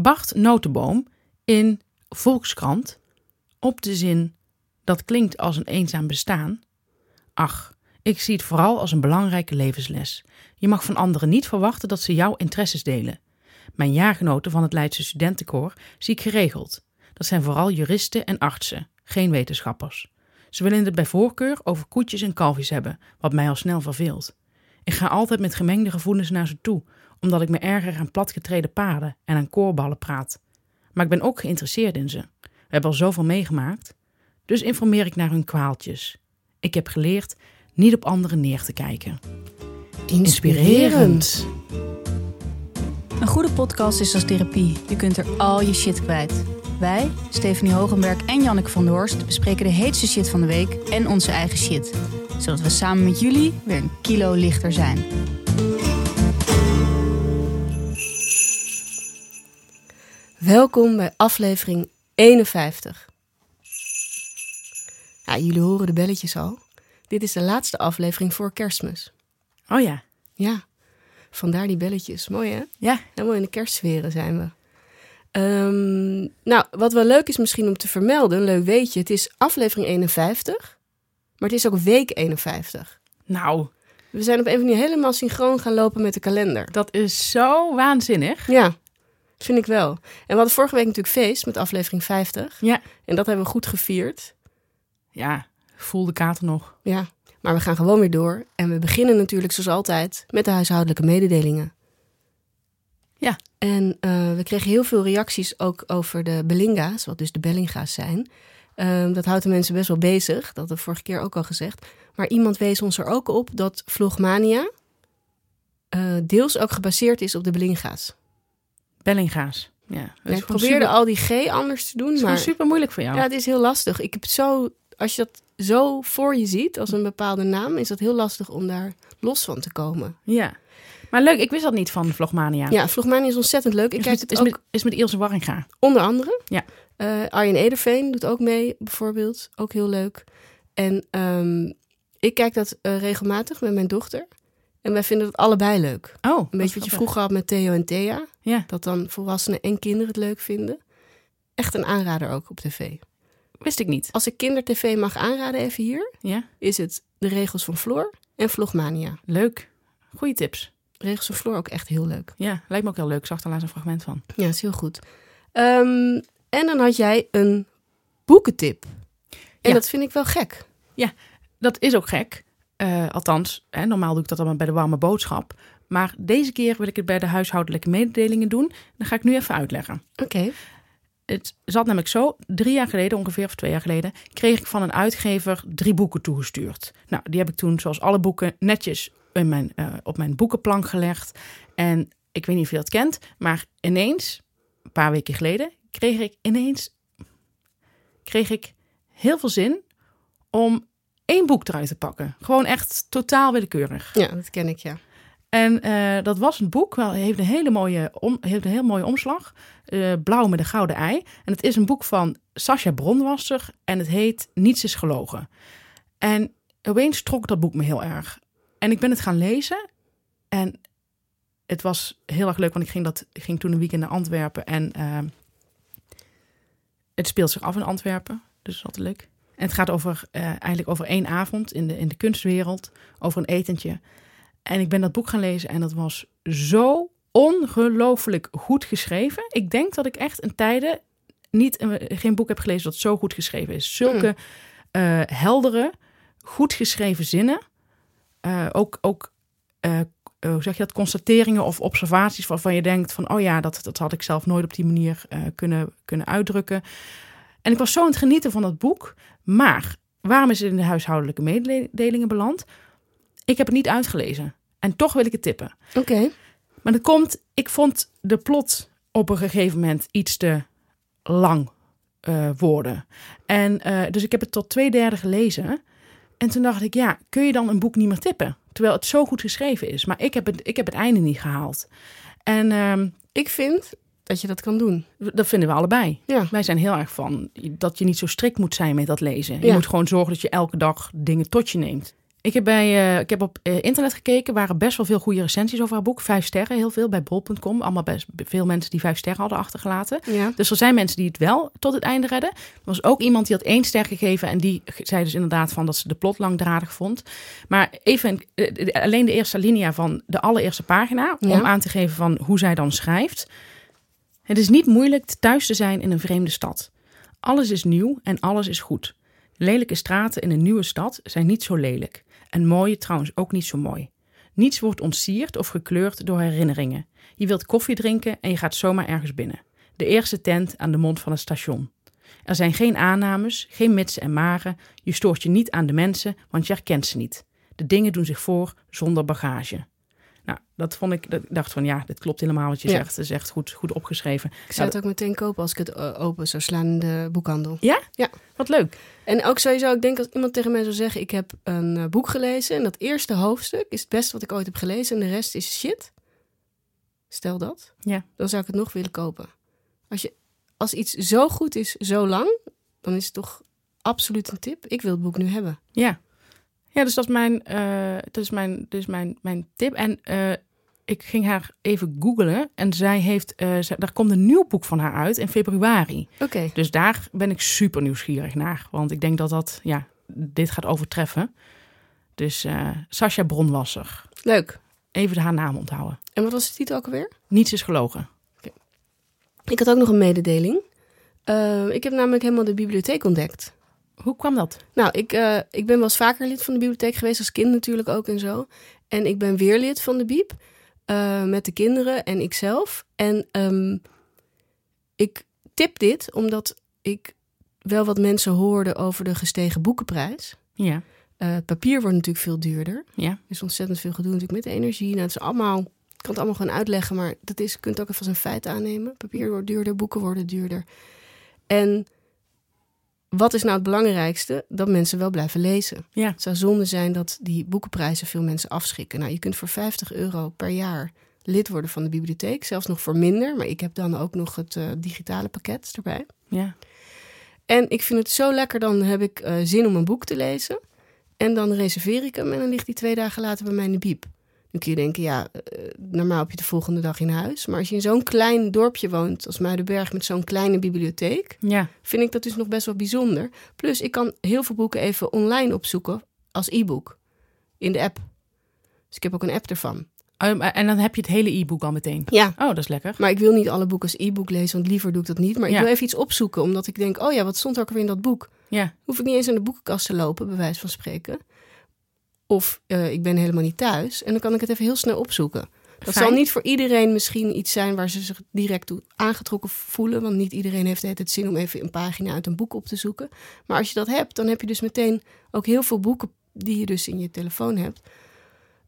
Bart Notenboom in Volkskrant op de zin dat klinkt als een eenzaam bestaan. Ach, ik zie het vooral als een belangrijke levensles. Je mag van anderen niet verwachten dat ze jouw interesses delen. Mijn jaargenoten van het Leidse Studentenkoor zie ik geregeld. Dat zijn vooral juristen en artsen, geen wetenschappers. Ze willen het bij voorkeur over koetjes en kalfjes hebben, wat mij al snel verveelt. Ik ga altijd met gemengde gevoelens naar ze toe, omdat ik me erger aan platgetreden paarden en aan koorballen praat. Maar ik ben ook geïnteresseerd in ze. We hebben al zoveel meegemaakt. Dus informeer ik naar hun kwaaltjes. Ik heb geleerd niet op anderen neer te kijken. Inspirerend. Een goede podcast is als therapie. Je kunt er al je shit kwijt. Wij, Stephanie Hogenberg en Janneke van der Horst, bespreken de heetste shit van de week en onze eigen shit. Zodat we samen met jullie weer een kilo lichter zijn. Welkom bij aflevering 51. Ja, jullie horen de belletjes al. Dit is de laatste aflevering voor kerstmis. Oh ja. Ja, vandaar die belletjes. Mooi hè? Ja. Helemaal in de kerstsferen zijn we. Ehm, nou, wat wel leuk is misschien om te vermelden, leuk weet je, het is aflevering 51, maar het is ook week 51. Nou, We zijn op een of andere manier helemaal synchroon gaan lopen met de kalender. dat is zo waanzinnig. Ja, vind ik wel. En we hadden vorige week natuurlijk feest met aflevering 50. Ja. En dat hebben we goed gevierd. Ja, voel de kater nog. Ja, maar we gaan gewoon weer door. En we beginnen natuurlijk zoals altijd met de huishoudelijke mededelingen. Ja. En eh, we kregen heel veel reacties ook over de Belinga's, wat dus de Bellinga's zijn. Ehm, dat houdt de mensen best wel bezig, dat hebben we vorige keer ook al gezegd. Maar iemand wees ons er ook op dat Vlogmania eh, deels ook gebaseerd is op de Belinga's. Bellinga's. Ja, is ik probeerde super, al die G anders te doen, het is maar super moeilijk voor jou. ja, het is heel lastig. Ik heb zo, als je dat zo voor je ziet als een bepaalde naam, is dat heel lastig om daar los van te komen. Ja. Maar leuk, ik wist dat niet van Vlogmania. Ja, Vlogmania is ontzettend leuk. Ik is, kijk met, het is, ook met, is met Ilse Warringa. onder andere. Ja. Eh, Arjen Ederveen doet ook mee, bijvoorbeeld. Ook heel leuk. En ehm, ik kijk dat eh, regelmatig met mijn dochter. En wij vinden het allebei leuk. Oh, Een beetje wat je vroeger had met Theo en Thea. Ja, Dat dan volwassenen en kinderen het leuk vinden. Echt een aanrader ook op tv. wist ik niet. Als ik kindertv mag aanraden even hier, Ja, is het De Regels van Floor en Vlogmania. leuk. Goeie tips. Regels van Floor ook echt heel leuk. Ja, lijkt me ook heel leuk. Ik zag er laatst een fragment van. Ja, is heel goed. Ehm, en dan had jij een boekentip. En Ja. dat vind ik wel gek. Dat is ook gek. Eh, althans, hè, normaal doe ik dat allemaal bij de warme boodschap. Maar deze keer wil ik het bij de huishoudelijke mededelingen doen. Dan ga ik nu even uitleggen. Oké. Het zat namelijk zo, drie jaar geleden, ongeveer of twee jaar geleden, kreeg ik van een uitgever drie boeken toegestuurd. Nou, die heb ik toen, zoals alle boeken, netjes in mijn, eh, op mijn boekenplank gelegd. En ik weet niet of je dat kent, maar ineens, een paar weken geleden, kreeg ik ineens kreeg ik heel veel zin om één boek eruit te pakken. Gewoon echt totaal willekeurig. Ja, dat ken ik, ja. En eh, dat was een boek, wel, heeft een hele mooie, om, heeft een heel mooie omslag. eh, blauw met een gouden ei. En het is een boek van Sascha Bronwasser en het heet Niets is gelogen. En opeens trok dat boek me heel erg. En ik ben het gaan lezen. En het was heel erg leuk, want ik ging, dat, ik ging toen een weekend naar Antwerpen. En eh, het speelt zich af in Antwerpen. Dus dat is altijd leuk. En het gaat over, eh, eigenlijk over één avond in de, in de kunstwereld. Over een etentje. En ik ben dat boek gaan lezen en dat was zo ongelooflijk goed geschreven. Ik denk dat ik echt een tijden niet, een- geen boek heb gelezen dat zo goed geschreven is. Zulke eh, heldere, goed geschreven zinnen. Eh, ook ook eh, eh, hoe zeg je dat, constateringen of observaties waarvan je denkt van, oh ja, dat, dat had ik zelf nooit op die manier eh, kunnen, kunnen uitdrukken. En ik was zo aan het genieten van dat boek. Maar waarom is het in de huishoudelijke mededelingen beland? Ik heb het niet uitgelezen. En toch wil ik het tippen. Oké. Maar dat komt, ik vond de plot op een gegeven moment iets te lang eh, worden. En eh, dus ik heb het tot twee derde gelezen. En toen dacht ik, ja, kun je dan een boek niet meer tippen? Terwijl het zo goed geschreven is. Maar ik heb het, ik heb het einde niet gehaald. En ehm, Ik vind dat je dat kan doen. dat vinden we allebei. Ja. Wij zijn heel erg van dat je niet zo strikt moet zijn met dat lezen. Je Ja. moet gewoon zorgen dat je elke dag dingen tot je neemt. Ik heb, bij, eh, ik heb op eh, internet gekeken, waren best wel veel goede recensies over haar boek. Vijf sterren, heel veel, bij bol.com. Allemaal best veel mensen die vijf sterren hadden achtergelaten. Ja. Dus er zijn mensen die het wel tot het einde redden. Er was ook iemand die had één ster gegeven. En die zei dus inderdaad van dat ze de plot langdradig vond. Maar even eh, alleen de eerste alinea van de allereerste pagina. Ja. Om aan te geven van hoe zij dan schrijft. Het is niet moeilijk thuis te zijn in een vreemde stad. Alles is nieuw en alles is goed. Lelijke straten in een nieuwe stad zijn niet zo lelijk. En mooie trouwens ook niet zo mooi. Niets wordt ontsierd of gekleurd door herinneringen. Je wilt koffie drinken en je gaat zomaar ergens binnen. De eerste tent aan de mond van het station. Er zijn geen aannames, geen mitsen en maren. Je stoort je niet aan de mensen, want je herkent ze niet. De dingen doen zich voor zonder bagage. Nou, dat vond ik, dat, dacht van ja, dit klopt helemaal wat je Ja. zegt. Het is echt goed, goed opgeschreven. Ik zou het ook meteen kopen als ik het eh, open zou slaan in de boekhandel. Ja? Ja. Wat leuk. En ook sowieso, ik denk als iemand tegen mij zou zeggen... ik heb een eh, boek gelezen en dat eerste hoofdstuk is het beste wat ik ooit heb gelezen... en de rest is shit. Stel dat. Ja. Dan zou ik het nog willen kopen. Als, je, als iets zo goed is, zo lang... dan is het toch absoluut een tip. Ik wil het boek nu hebben. Ja. Ja, dus dat is mijn, dat is mijn, is mijn, mijn tip. En eh, ik ging haar even googlen. En zij heeft, zij, daar komt een nieuw boek van haar uit in februari. Oké, Dus daar ben ik super nieuwsgierig naar. Want ik denk dat dat, ja, dit gaat overtreffen. Dus Sascha Bronwasser. leuk. Even haar naam onthouden. En wat was de titel ook alweer? Niets is gelogen. Ik had ook nog een mededeling. Ik heb namelijk helemaal de bibliotheek ontdekt. Hoe kwam dat? Nou, ik, eh, ik ben wel eens vaker lid van de bibliotheek geweest, als kind natuurlijk ook en zo. En ik ben weer lid van de Biep, eh, met de kinderen en ikzelf. En ehm, ik tip dit omdat ik wel wat mensen hoorde over de gestegen boekenprijs. Ja, Eh, het papier wordt natuurlijk veel duurder. ja, Er is ontzettend veel gedoe natuurlijk met de energie. Nou, het is allemaal, ik kan het allemaal gewoon uitleggen, maar dat is, je kunt het ook even als een feit aannemen. Papier wordt duurder, boeken worden duurder. En wat is nou het belangrijkste? Dat mensen wel blijven lezen. ja. Het zou zonde zijn dat die boekenprijzen veel mensen afschrikken. Nou, je kunt voor 50 euro per jaar lid worden van de bibliotheek. Zelfs nog voor minder, maar ik heb dan ook nog het eh, digitale pakket erbij. ja. En ik vind het zo lekker, dan heb ik eh, zin om een boek te lezen. En dan reserveer ik hem en dan ligt die twee dagen later bij mij in de biep. Nu kun je denken, ja, eh, normaal heb je de volgende dag in huis. Maar als je in zo'n klein dorpje woont als Muidenberg met zo'n kleine bibliotheek, ja. vind ik dat dus nog best wel bijzonder. Plus, ik kan heel veel boeken even online opzoeken als e-book in de app. Dus ik heb ook een app ervan. Oh, En dan heb je het hele e-book al meteen. Ja, Oh, dat is lekker. maar ik wil niet alle boeken als e-book lezen, want liever doe ik dat niet. Maar ik Ja. wil even iets opzoeken, omdat ik denk, oh ja, wat stond er ook weer in dat boek? Ja, hoef ik niet eens aan de boekenkast te lopen, bij wijze van spreken. Of eh, ik ben helemaal niet thuis. En dan kan ik het even heel snel opzoeken. Dat Fijn. zal niet voor iedereen misschien iets zijn waar ze zich direct toe aangetrokken voelen. Want niet iedereen heeft het zin om even een pagina uit een boek op te zoeken. Maar als je dat hebt, dan heb je dus meteen ook heel veel boeken die je dus in je telefoon hebt.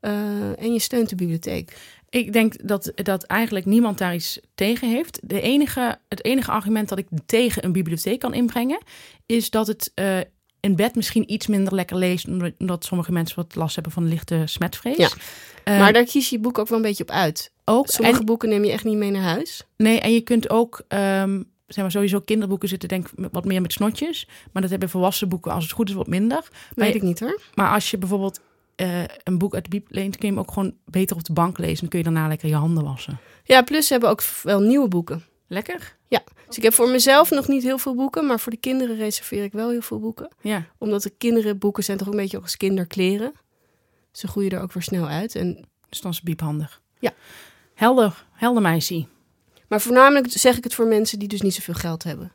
Eh, en je steunt de bibliotheek. Ik denk dat, dat eigenlijk niemand daar iets tegen heeft. De enige, het enige argument dat ik tegen een bibliotheek kan inbrengen, is dat het eh, in bed misschien iets minder lekker leest, omdat, sommige mensen wat last hebben van lichte smetvrees. Ja. Eh, maar daar kies je boek ook wel een beetje op uit. ook, Sommige en, boeken neem je echt niet mee naar huis. nee, en je kunt ook, ehm, zeg maar, sowieso kinderboeken zitten denk ik wat meer met snotjes, maar dat hebben volwassen boeken als het goed is wat minder. Maar, Weet ik niet hoor. maar als je bijvoorbeeld eh, een boek uit de bieb leent, kun je hem ook gewoon beter op de bank lezen. Dan kun je daarna lekker je handen wassen. Ja, plus ze hebben ook wel nieuwe boeken. Lekker? Dus ik heb voor mezelf nog niet heel veel boeken, maar voor de kinderen reserveer ik wel heel veel boeken. Ja. Omdat de kinderenboeken zijn toch een beetje ook als kinderkleren. Ze groeien er ook weer snel uit. En, Dus dan is het biephandig. Ja. Helder, helder meisje. maar voornamelijk zeg ik het voor mensen die dus niet zoveel geld hebben.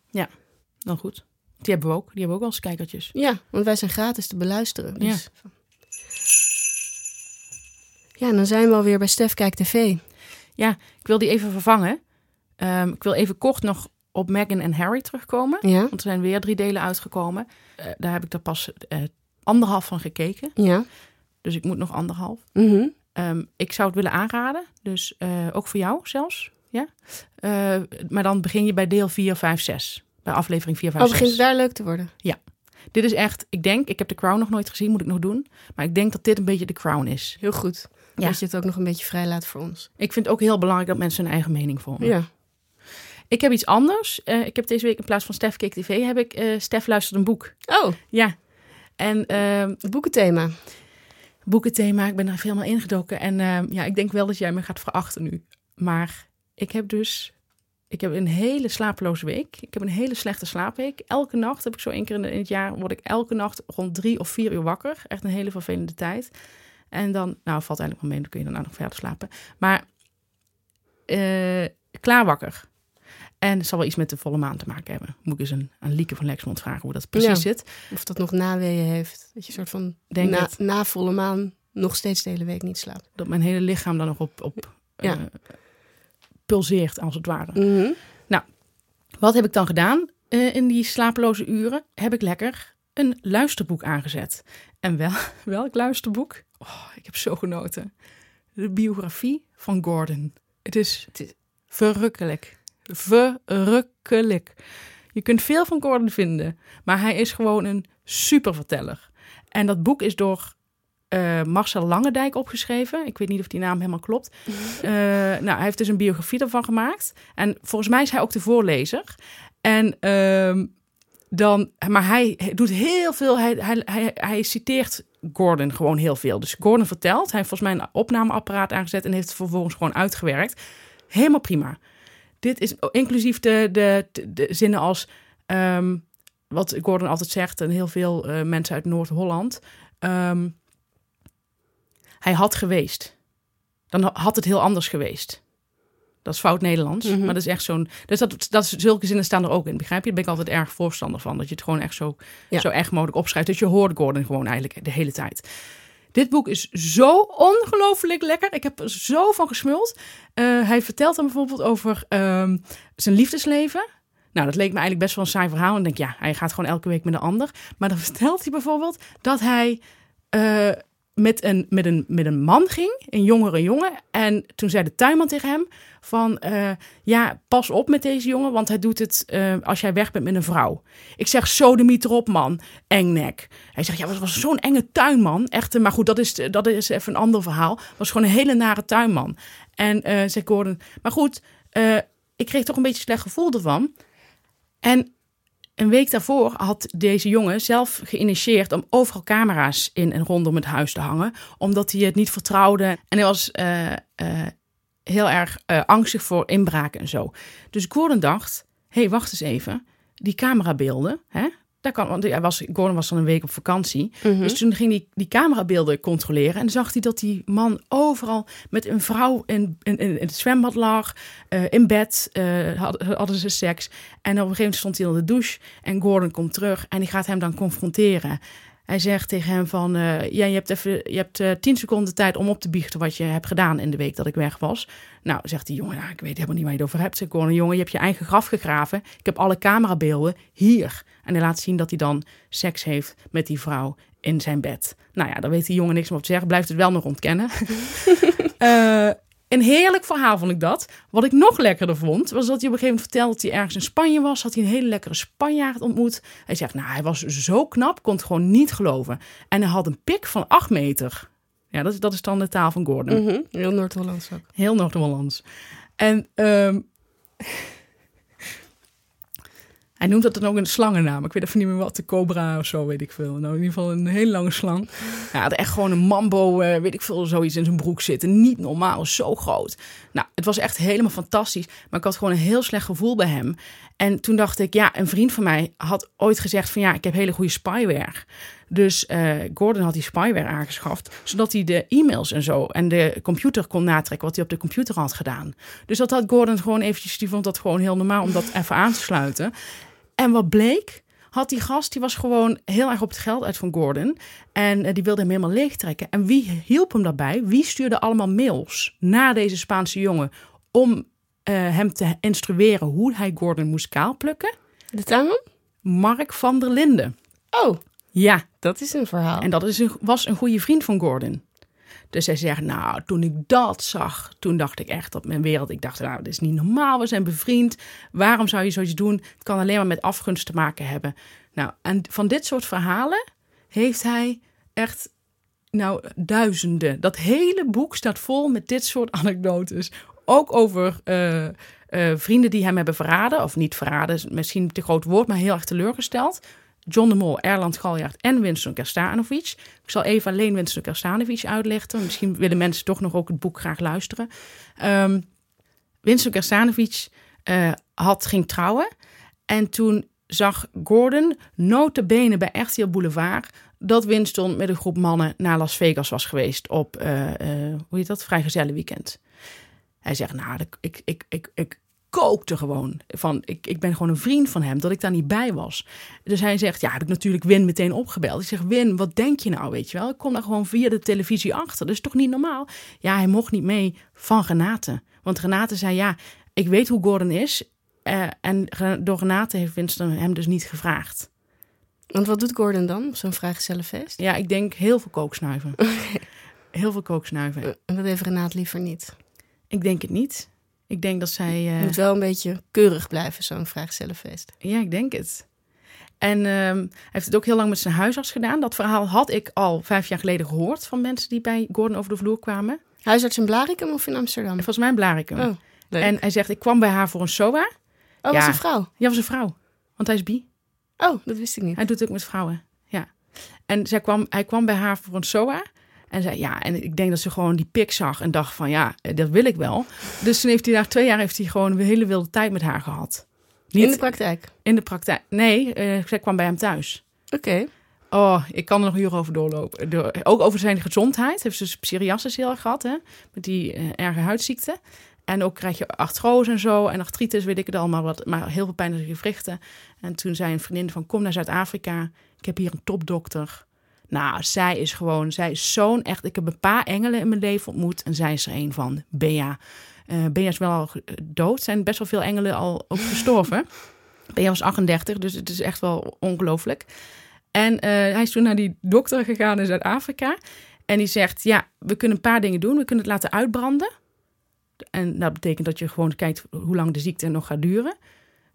Dan goed. Die hebben we ook. Die hebben we ook als kijkertjes. Ja, want wij zijn gratis te beluisteren. Dus. Ja. Ja, dan zijn we alweer bij Stef Kijk TV. Ik wil die even vervangen. Ehm, ik wil even kort nog op Meghan en Harry terugkomen. Ja, Want er zijn weer drie delen uitgekomen. Eh, daar heb ik er pas eh, anderhalf van gekeken. ja. Dus ik moet nog anderhalf. mhm. Ehm, ik zou het willen aanraden. Dus eh, ook voor jou zelfs. Ja? Maar dan begin je bij deel 4, 5, 6. Bij aflevering 4, 5, Oh, 6. begint het daar leuk te worden? Dit is echt, ik denk, ik heb The Crown nog nooit gezien, moet ik nog doen. Maar ik denk dat dit een beetje The Crown is. Heel goed. Ja. Dat je het ook nog een beetje vrij laat voor ons. Ik vind het ook heel belangrijk dat mensen hun eigen mening vormen. Ja. Ik heb iets anders. Eh, ik heb deze week in plaats van Stef Keek TV, heb ik eh Stef luistert een boek. Oh, Ja. En ehm, het boekenthema. boekenthema. Ik ben er helemaal ingedoken. En eh, ja, ik denk wel dat jij me gaat verachten nu. Maar ik heb dus... Ik heb een hele slapeloze week. Ik heb een hele slechte slaapweek. Elke nacht heb ik zo één keer in het jaar... word ik elke nacht rond drie of vier uur wakker. Echt een hele vervelende tijd. En dan... Nou, valt eigenlijk wel mee. Dan kun je daarna nog verder slapen. Maar... eh klaar wakker. En het zal wel iets met de volle maan te maken hebben. Moet ik eens een, aan Lieke van Lexmond vragen hoe dat precies Ja. zit. Of dat nog naweeën heeft. Dat je soort van Denk na, het. na volle maan nog steeds de hele week niet slaapt. Dat mijn hele lichaam dan nog op, op Ja. eh, pulseert, als het ware. Mhm. Wat heb ik dan gedaan eh, in die slapeloze uren? Heb ik lekker een luisterboek aangezet. En wel, welk luisterboek? Oh, ik heb zo genoten. De biografie van Gordon. Het is, het is verrukkelijk. Verrukkelijk. Je kunt veel van Gordon vinden, maar hij is gewoon een superverteller. En dat boek is door eh, Marcel Langendijk opgeschreven. Ik weet niet of die naam helemaal klopt. Eh, nou, hij heeft dus een biografie ervan gemaakt. En volgens mij is hij ook de voorlezer. En ehm, dan, maar hij doet heel veel. Hij, hij, hij, hij citeert Gordon gewoon heel veel. Dus Gordon vertelt. Hij heeft volgens mij een opnameapparaat aangezet en heeft het vervolgens gewoon uitgewerkt. Helemaal prima. Dit is inclusief de, de, de, de zinnen als. ehm, wat Gordon altijd zegt, en heel veel eh, mensen uit Noord-Holland. ehm, hij had geweest. Dan had het heel anders geweest. Dat is fout Nederlands. Mhm. Maar dat is echt zo'n. Dus dat, dat, zulke zinnen staan er ook in. Begrijp je? Daar ben ik altijd erg voorstander van. Dat je het gewoon echt zo, Ja. zo erg mogelijk opschrijft. Dus je hoort Gordon gewoon eigenlijk de hele tijd. Dit boek is zo ongelooflijk lekker. Ik heb er zo van gesmuld. Eh, hij vertelt dan bijvoorbeeld over ehm, zijn liefdesleven. Nou, dat leek me eigenlijk best wel een saai verhaal. En denk, ja, hij gaat gewoon elke week met een ander. Maar dan vertelt hij bijvoorbeeld dat hij eh, met, een, met, een, met een man ging, een jongere jongen. En toen zei de tuinman tegen hem van, eh, ja, pas op met deze jongen, want hij doet het eh, als jij weg bent met een vrouw. Ik zeg, sodemiet erop, man, engnek. Hij zegt, ja, was, was zo'n enge tuinman. Echt, eh, maar goed, dat is, dat is even een ander verhaal. Was gewoon een hele nare tuinman. En eh zei Gordon, maar goed, ik kreeg toch een beetje slecht gevoel ervan. En een week daarvoor had deze jongen zelf geïnitieerd om overal camera's in en rondom het huis te hangen, omdat hij het niet vertrouwde. En hij was eh, eh, heel erg eh, angstig voor inbraken en zo. Dus Gordon dacht: hé, hey, wacht eens even. Die camerabeelden, hè? Daar kan, want hij was, Gordon was dan een week op vakantie. Mhm. Dus toen ging hij die camerabeelden controleren. En zag hij dat die man overal met een vrouw in, in, in het zwembad lag. eh, in bed eh, had- hadden ze seks. En op een gegeven moment stond hij onder de douche. En Gordon komt terug en die gaat hem dan confronteren. Hij zegt tegen hem van... eh, ja, je hebt, even, je hebt eh, tien seconden tijd om op te biechten... wat je hebt gedaan in de week dat ik weg was. Nou, zegt die jongen, nou, ik weet helemaal niet waar je het over hebt. Zegt Gordon, jongen, je hebt je eigen graf gegraven. Ik heb alle camerabeelden hier. En hij laat zien dat hij dan seks heeft met die vrouw in zijn bed. Nou ja, daar weet die jongen niks meer op te zeggen. Blijft het wel nog ontkennen. Eh, een heerlijk verhaal vond ik dat. Wat ik nog lekkerder vond, was dat hij op een gegeven moment vertelde dat hij ergens in Spanje was. Had hij een hele lekkere Spanjaard ontmoet. Hij zegt, nou, hij was zo knap, kon het gewoon niet geloven. En hij had een pik van 8 meter. Ja, dat is, dat is dan de taal van Gordon. Mhm. Heel Noord-Hollands ook. Heel Noord-Hollands. En ehm, hij noemt dat dan ook een slangennaam. Ik weet even niet meer wat, de cobra of zo, weet ik veel. Nou, in ieder geval een hele lange slang. Ja, had echt gewoon een mambo, eh, weet ik veel, zoiets in zijn broek zitten. Niet normaal, zo groot. Nou, het was echt helemaal fantastisch. Maar ik had gewoon een heel slecht gevoel bij hem. En toen dacht ik, ja, een vriend van mij had ooit gezegd van... ja, ik heb hele goede spyware. Dus eh, Gordon had die spyware aangeschaft... zodat hij de e-mails en zo en de computer kon natrekken... wat hij op de computer had gedaan. Dus dat had Gordon gewoon eventjes... die vond dat gewoon heel normaal om dat even aan te sluiten. En wat bleek, had die gast, die was gewoon heel erg op het geld uit van Gordon. En eh, die wilde hem helemaal leegtrekken. En wie hielp hem daarbij? Wie stuurde allemaal mails naar deze Spaanse jongen om hem te instrueren hoe hij Gordon moest kaalplukken? De tuinman? Mark van der Linden. Oh, Ja, dat is een verhaal. en dat is een, was een goede vriend van Gordon. Dus hij zegt, nou, toen ik dat zag, toen dacht ik echt op mijn wereld. Ik dacht, nou, dit is niet normaal, we zijn bevriend. Waarom zou je zoiets doen? Het kan alleen maar met afgunst te maken hebben. Nou, en van dit soort verhalen heeft hij echt, nou, duizenden. Dat hele boek staat vol met dit soort anekdotes. Ook over eh, eh, vrienden die hem hebben verraden, of niet verraden, is misschien te groot woord, maar heel erg teleurgesteld. John de Mol, Erland Galjaard en Winston Kerstanovic. Ik zal even alleen Winston Kerstanovic uitlichten. Misschien willen mensen toch nog ook het boek graag luisteren. Um, Winston Kerstanovic uh, had, ging trouwen. En toen zag Gordon notabene bij RTL Boulevard dat Winston met een groep mannen naar Las Vegas was geweest op, uh, uh, hoe heet dat, vrijgezellenweekend. Hij zegt, nou, ik, ik, ik, ik kookte gewoon. Van, ik, ik ben gewoon een vriend van hem, dat ik daar niet bij was. Dus hij zegt, ja, heb ik natuurlijk Win meteen opgebeld. Ik zeg, Win, wat denk je nou, weet je wel? Ik kom daar gewoon via de televisie achter. Dat is toch niet normaal? Ja, hij mocht niet mee van Renate. Want Renate zei, ja, ik weet hoe Gordon is. Uh, en door Renate heeft Winston hem dus niet gevraagd. Want wat doet Gordon dan op zo'n vrijgezellenfeest? Ja, ik denk heel veel kooksnuiven. Heel veel kooksnuiven. En dat heeft Renate liever niet? Ik denk het niet. Ik denk dat zij... Uh... Moet wel een beetje keurig blijven, zo'n vrijgezellenfeest. Ja, ik denk het. En uh, hij heeft het ook heel lang met zijn huisarts gedaan. Dat verhaal had ik al vijf jaar geleden gehoord van mensen die bij Gordon over de vloer kwamen. Huisarts in Blarikum of in Amsterdam? Volgens mij in Blarikum. Oh, en hij zegt, ik kwam bij haar voor een SOA. Oh, ja. was een vrouw? Ja, was een vrouw. Want hij is bi. Oh, dat wist ik niet. Hij doet het ook met vrouwen, ja. En zij kwam, hij kwam bij haar voor een SOA. En zei ja, en ik denk dat ze gewoon die pik zag en dacht van ja, dat wil ik wel. Dus toen heeft hij daar twee jaar heeft hij gewoon een hele wilde tijd met haar gehad. Niet, in de praktijk? In de praktijk. Nee, uh, zij kwam bij hem thuis. Oké. Oh, ik kan er nog uren over doorlopen. Door, ook over zijn gezondheid. Heeft ze psoriasis heel erg gehad, hè? Met die uh, erge huidziekte. En ook krijg je artrose en zo. En artritis, weet ik het allemaal wat. Maar heel veel pijn in de gewrichten. En toen zei een vriendin van, kom naar Zuid-Afrika. Ik heb hier een topdokter. Nou, zij is gewoon, zij is zo'n echt. Ik heb een paar engelen in mijn leven ontmoet en zij is er een van. Bea. Uh, Bea is wel al dood. Zijn best wel veel engelen al ook gestorven. Bea was 38, dus het is echt wel ongelooflijk. En uh, hij is toen naar die dokter gegaan in Zuid-Afrika. En die zegt: Ja, we kunnen een paar dingen doen. We kunnen het laten uitbranden. En dat betekent dat je gewoon kijkt hoe lang de ziekte nog gaat duren.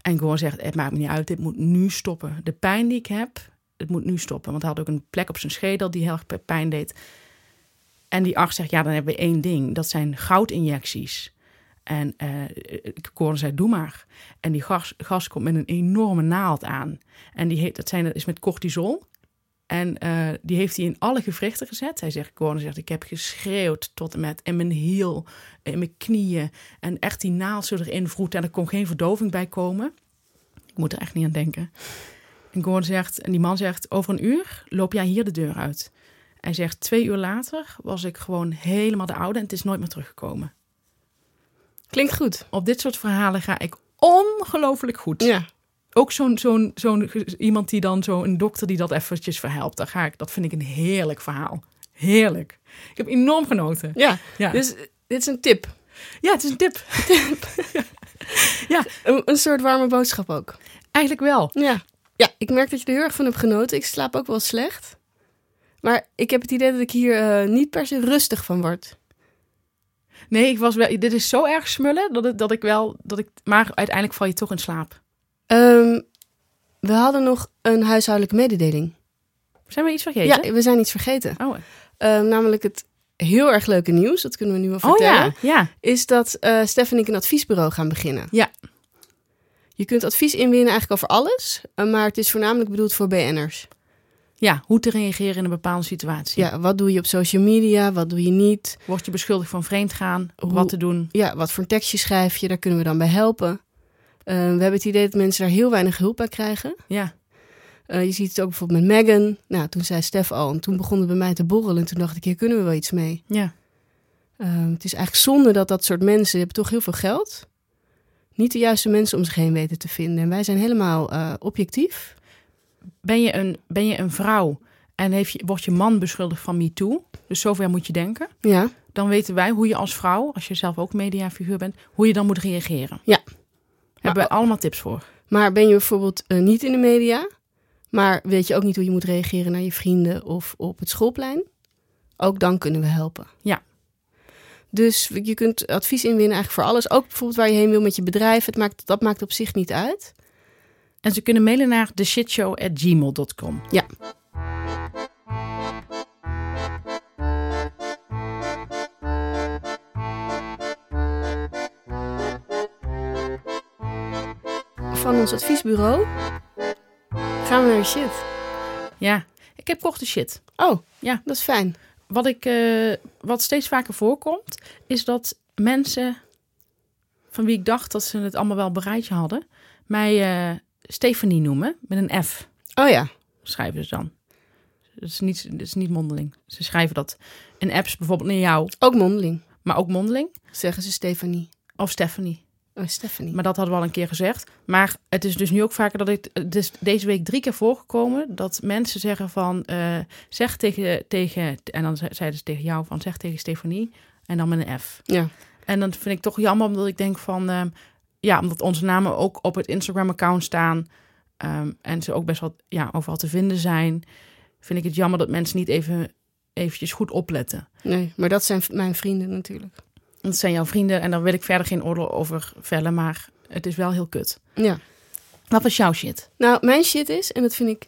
En gewoon zegt: Het maakt me niet uit, dit moet nu stoppen. De pijn die ik heb, het moet nu stoppen. Want hij had ook een plek op zijn schedel die heel erg pijn deed. En die arts zegt, ja, dan hebben we één ding. Dat zijn goudinjecties. En uh, ik hoorde zei, doe maar. En die gas, gas komt met een enorme naald aan. En die heet, dat, zijn, is met cortisol. En uh, die heeft hij in alle gewrichten gezet. Hij zegt, zegt, ik heb geschreeuwd tot en met in mijn hiel, in mijn knieën. En echt die naald zo erin vroet en er kon geen verdoving bij komen. Ik moet er echt niet aan denken. En Gordon zegt, en die man zegt, over een uur loop jij hier de deur uit. Hij zegt, twee uur later was ik gewoon helemaal de oude en het is nooit meer teruggekomen. Klinkt goed. Op dit soort verhalen ga ik ongelooflijk goed. Ja. Ook zo'n zo'n zo'n iemand die dan zo'n dokter die dat eventjes verhelpt. Daar ga ik, dat vind ik een heerlijk verhaal. Heerlijk. Ik heb enorm genoten. Ja, ja. dus dit is een tip. Ja, het is een tip. ja, een, een soort warme boodschap ook. Eigenlijk wel. Ja. Ja, ik merk dat je er heel erg van hebt genoten. Ik slaap ook wel slecht. Maar ik heb het idee dat ik hier uh, niet per se rustig van word. Nee, ik was wel. Dit is zo erg smullen dat, het, dat ik wel. Dat ik, maar uiteindelijk val je toch in slaap. Um, we hadden nog een huishoudelijke mededeling. Zijn we iets vergeten? Ja, we zijn iets vergeten. Oh. Um, namelijk het heel erg leuke nieuws, dat kunnen we nu wel vertellen. Oh ja, ja. Is dat uh, Stef en ik een adviesbureau gaan beginnen. Ja. Je kunt advies inwinnen eigenlijk over alles, eh, maar het is voornamelijk bedoeld voor BN'ers. Ja, hoe te reageren in een bepaalde situatie. Ja, wat doe je op social media, wat doe je niet? Word je beschuldigd van vreemdgaan, hoe, wat te doen? Ja, wat voor een tekstje schrijf je, daar kunnen we dan bij helpen. Uh, we hebben het idee dat mensen daar heel weinig hulp bij krijgen. Ja. Uh, je ziet het ook bijvoorbeeld met Megan. Nou, toen zei Stef al, en toen begon het bij mij te borrelen. En toen dacht ik, hier kunnen we wel iets mee. Ja. Uh, het is eigenlijk zonde dat dat soort mensen, hebben toch heel veel geld niet de juiste mensen om zich heen weten te vinden. En wij zijn helemaal uh, objectief. Ben je een, ben je een vrouw en heeft je, wordt je man beschuldigd van MeToo, dus zover moet je denken. Ja. Dan weten wij hoe je als vrouw, als je zelf ook mediafiguur bent, hoe je dan moet reageren. Ja. Hebben we allemaal tips voor. Maar ben je bijvoorbeeld uh, niet in de media, maar weet je ook niet hoe je moet reageren naar je vrienden of op het schoolplein? Ook dan kunnen we helpen. Ja. Dus je kunt advies inwinnen eigenlijk voor alles. Ook bijvoorbeeld waar je heen wil met je bedrijf. Het maakt, dat maakt op zich niet uit. En ze kunnen mailen naar theshitshow.gmail.com. Ja. Van ons adviesbureau Gaan we naar de shit. Ja, ik heb korte shit. Oh, Ja. dat is fijn. Wat, ik, eh, wat steeds vaker voorkomt, is dat mensen van wie ik dacht dat ze het allemaal wel bereidje hadden, mij eh Stefanie noemen met een F. Oh ja. Schrijven ze dan. Dat is niet, dat is niet mondeling. Ze schrijven dat in apps bijvoorbeeld naar jou, Ook mondeling, maar ook mondeling. zeggen ze Stefanie. Of Stephanie. Oh, Stephanie. Maar dat hadden we al een keer gezegd. Maar het is dus nu ook vaker dat ik. Het is deze week drie keer voorgekomen dat mensen zeggen van. eh, zeg tegen, tegen. En dan ze- zeiden ze tegen jou van. Zeg tegen Stefanie. En dan met een F. Ja. En dan vind ik toch jammer omdat ik denk van. ehm, ja, omdat onze namen ook op het Instagram-account staan. ehm, en ze ook best wel ja, overal te vinden zijn. Vind ik het jammer dat mensen niet even eventjes goed opletten. Nee, maar dat zijn mijn vrienden natuurlijk. Dat zijn jouw vrienden en daar wil ik verder geen oordeel over vellen. Maar het is wel heel kut. Ja. Wat was jouw shit? Nou, mijn shit is, en dat vind ik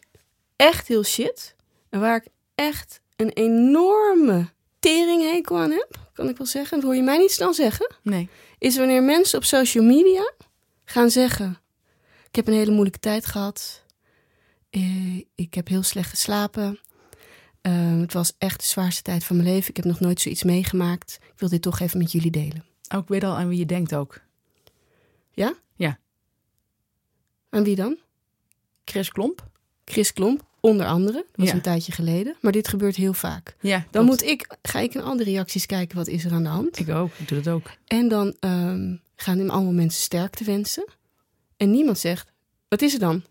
echt heel shit, en waar ik echt een enorme teringhekel aan heb, kan ik wel zeggen, dat hoor je mij niet snel zeggen, Nee. is wanneer mensen op social media gaan zeggen: Ik heb een hele moeilijke tijd gehad. Eh, ik heb heel slecht geslapen. Eh, het was echt de zwaarste tijd van mijn leven. Ik heb nog nooit zoiets meegemaakt. Ik wil dit toch even met jullie delen. Oh, ik weet al aan wie je denkt ook. Ja? Ja. Aan wie dan? Chris Klomp. Chris Klomp, onder andere. Dat was Ja. een tijdje geleden. Maar dit gebeurt heel vaak. Ja, Dan moet ik, ga ik in al de reacties kijken wat is er aan de hand. Ik ook. Ik doe dat ook. En dan ehm, gaan hem allemaal mensen sterkte wensen. En niemand zegt, wat is er dan?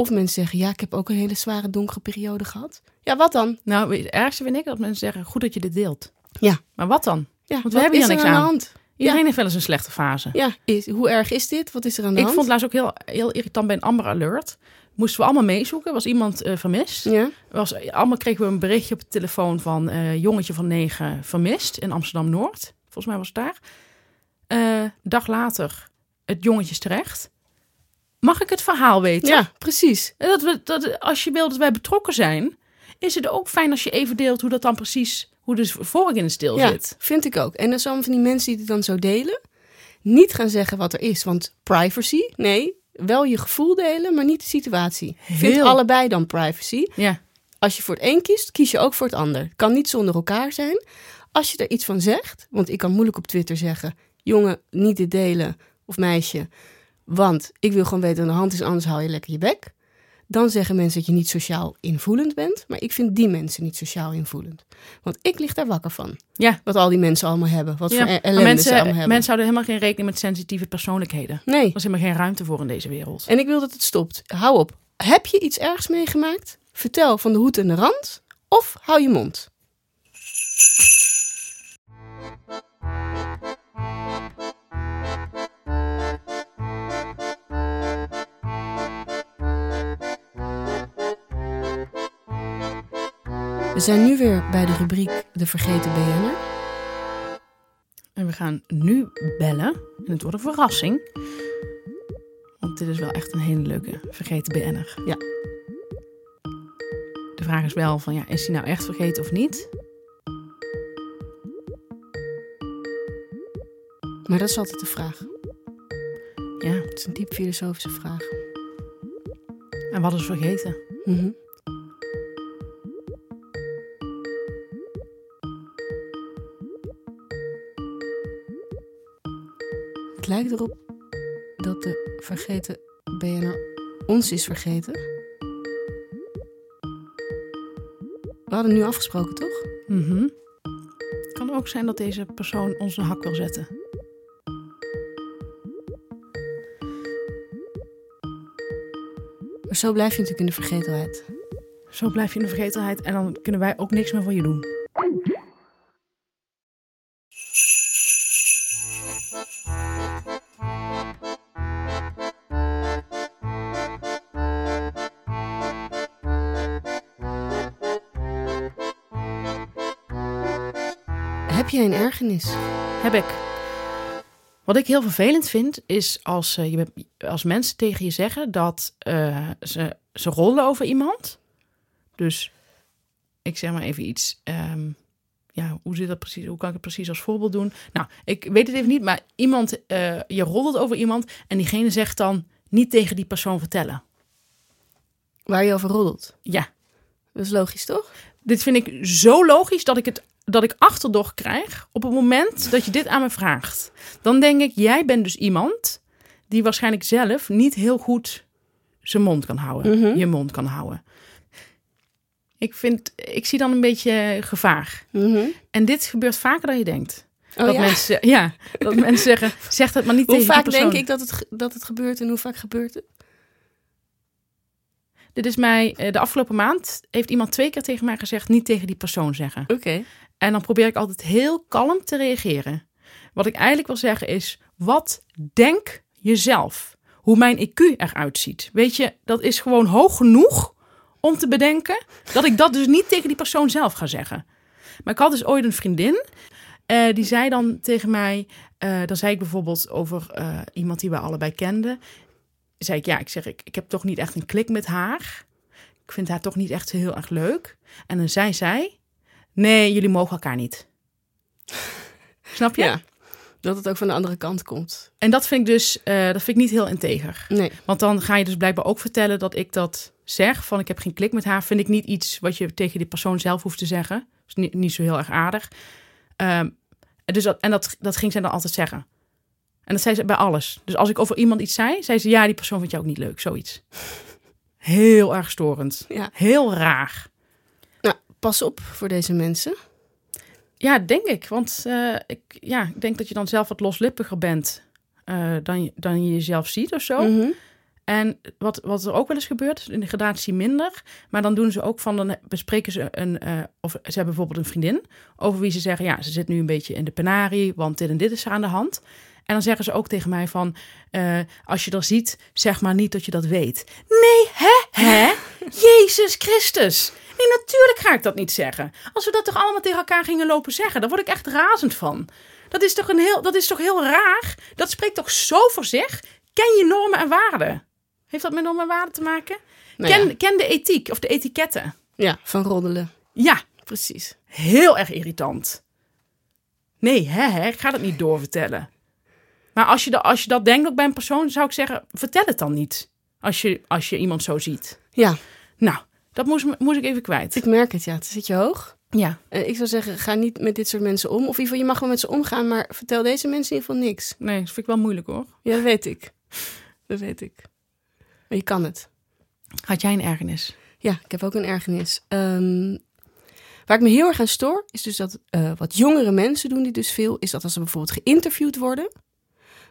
Of mensen zeggen, ja, ik heb ook een hele zware donkere periode gehad. Ja, wat dan? Nou, het ergste vind ik dat mensen zeggen, goed dat je dit deelt. Ja. Maar wat dan? Ja, we wat hebben hier er niks aan de hand? Iedereen heeft wel eens een slechte fase. Ja, is, hoe erg is dit? Wat is er aan de ik hand? vond laatst ook heel, heel irritant bij een Amber Alert. Moesten we allemaal meezoeken. Was iemand eh, vermist. Ja, Was, allemaal kregen we een berichtje op de telefoon van eh jongetje van negen vermist in Amsterdam-Noord. Volgens mij was het daar. Eh, dag later, het jongetje is terecht. Mag ik het verhaal weten? ja precies. En Dat we, dat, als je wil dat wij betrokken zijn, is het ook fijn als je even deelt hoe dat dan precies, hoe de vork in het stil Ja, zit. vind ik ook. En dan zijn van die mensen die het dan zo delen, niet gaan zeggen wat er is. Want privacy, nee, wel je gevoel delen, maar niet de situatie. Vind Heel. allebei dan privacy. Ja, Als je voor het een kiest, kies je ook voor het ander. Het kan niet zonder elkaar zijn. Als je er iets van zegt, want ik kan moeilijk op Twitter zeggen: jongen, niet dit delen of meisje, want ik wil gewoon weten wat aan de hand is, anders hou je lekker je bek. Dan zeggen mensen dat je niet sociaal invoelend bent, maar ik vind die mensen niet sociaal invoelend. Want ik lig daar wakker van. ja. Wat al die mensen allemaal hebben. Wat ja. voor ellende ze allemaal hebben. mensen houden helemaal geen rekening met sensitieve persoonlijkheden. Nee. Er is helemaal geen ruimte voor in deze wereld. En ik wil dat het stopt. Hou op. Heb je iets ergs meegemaakt? Vertel van de hoed en de rand. Of hou je mond. We zijn nu weer bij de rubriek De Vergeten BN'er. En we gaan nu bellen. En het wordt een verrassing. Want dit is wel echt een hele leuke vergeten BN'er. Ja. De vraag is wel van, ja, is hij nou echt vergeten of niet? Maar dat is altijd de vraag. Ja, Het is een diep filosofische vraag. en wat is vergeten? Het lijkt erop dat de vergeten BNR ons is vergeten. We hadden nu afgesproken, toch? Mhm. Het kan ook zijn dat deze persoon ons een hak wil zetten. Maar zo blijf je natuurlijk in de vergetelheid. Zo blijf je in de vergetelheid en dan kunnen wij ook niks meer voor je doen. Een ergernis? Heb ik. Wat ik heel vervelend vind, is als, eh, je, als mensen tegen je zeggen dat eh, ze, ze rollen over iemand. Dus ik zeg maar even iets. ehm, ja, hoe zit dat precies? Hoe kan ik het precies als voorbeeld doen? Nou, ik weet het even niet, maar iemand, eh, je roddelt over iemand en diegene zegt dan niet tegen die persoon vertellen. Waar je over roddelt. Ja, Dat is logisch, toch? dit vind ik zo logisch dat ik het dat ik achterdocht krijg op het moment dat je dit aan me vraagt. Dan denk ik, jij bent dus iemand die waarschijnlijk zelf niet heel goed zijn mond kan houden, Mhm. je mond kan houden. Ik vind, ik zie dan een beetje gevaar. Mhm. En dit gebeurt vaker dan je denkt. Oh, dat ja? mensen, ja, dat mensen zeggen, zeg dat maar niet Hoe tegen vaak die persoon. denk ik dat het, dat het gebeurt en hoe vaak gebeurt het? Dit is mij, eh, de afgelopen maand heeft iemand twee keer tegen mij gezegd, niet tegen die persoon zeggen. Oké. En dan probeer ik altijd heel kalm te reageren. Wat ik eigenlijk wil zeggen is: wat denk jezelf? Hoe mijn IQ eruit ziet. Weet je, dat is gewoon hoog genoeg om te bedenken dat ik dat dus niet tegen die persoon zelf ga zeggen. Maar ik had dus ooit een vriendin. eh, die zei dan tegen mij, eh, dan zei ik bijvoorbeeld over eh, iemand die we allebei kenden. Zei ik, ja, ik zeg, ik, ik heb toch niet echt een klik met haar. Ik vind haar toch niet echt heel erg leuk. En dan zei zij, nee, jullie mogen elkaar niet. Snap je? Ja. Dat het ook van de andere kant komt. En dat vind ik dus, eh, dat vind ik niet heel integer. Nee. Want dan ga je dus blijkbaar ook vertellen dat ik dat zeg, van ik heb geen klik met haar, vind ik niet iets wat je tegen die persoon zelf hoeft te zeggen. Dat is niet, niet zo heel erg aardig. En dus dat, en dat, dat ging zij dan altijd zeggen. En dat zei ze bij alles. Dus als ik over iemand iets zei, zei ze, ja, die persoon vindt jou ook niet leuk, zoiets. Heel erg storend. Ja. Heel raar. Pas op voor deze mensen. Ja, denk ik. Want eh, ik, ja, ik denk dat je dan zelf wat loslippiger bent eh, dan, je, dan je jezelf ziet of zo. Mhm. En wat, wat er ook wel eens gebeurt, in de gradatie minder. Maar dan doen ze ook van, dan bespreken ze een, eh, of ze hebben bijvoorbeeld een vriendin. Over wie ze zeggen, ja, ze zit nu een beetje in de penarie, want dit en dit is er aan de hand. En dan zeggen ze ook tegen mij van, als je dat ziet, zeg maar niet dat je dat weet. Nee, hè, hè? Jezus Christus. Nee, natuurlijk ga ik dat niet zeggen. Als we dat toch allemaal tegen elkaar gingen lopen zeggen, dan word ik echt razend van. Dat is toch, een heel, dat is toch heel raar? Dat spreekt toch zo voor zich? Ken je normen en waarden? Heeft dat met normen en waarden te maken? Nou ken, ja. ken de ethiek of de etiketten. ja, van roddelen. Ja, Precies. heel erg irritant. Nee, hè, hè, ik ga dat niet doorvertellen. Maar als je, dat, als je dat denkt ook bij een persoon, zou ik zeggen, vertel het dan niet. Als je, als je iemand zo ziet. Ja, Nou, dat moest, moest ik even kwijt. ik merk het. Ja, het zit je hoog. Ja, Eh, ik zou zeggen, ga niet met dit soort mensen om. Of in ieder geval, je mag wel met ze omgaan, maar vertel deze mensen in ieder geval niks. nee, dat vind ik wel moeilijk hoor. Ja, dat weet ik. Dat weet ik. Maar je kan het. Had jij een ergernis? Ja, ik heb ook een ergernis. Ehm, waar ik me heel erg aan stoor, is dus dat eh, wat jongere mensen doen die dus veel, is dat als ze bijvoorbeeld geïnterviewd worden,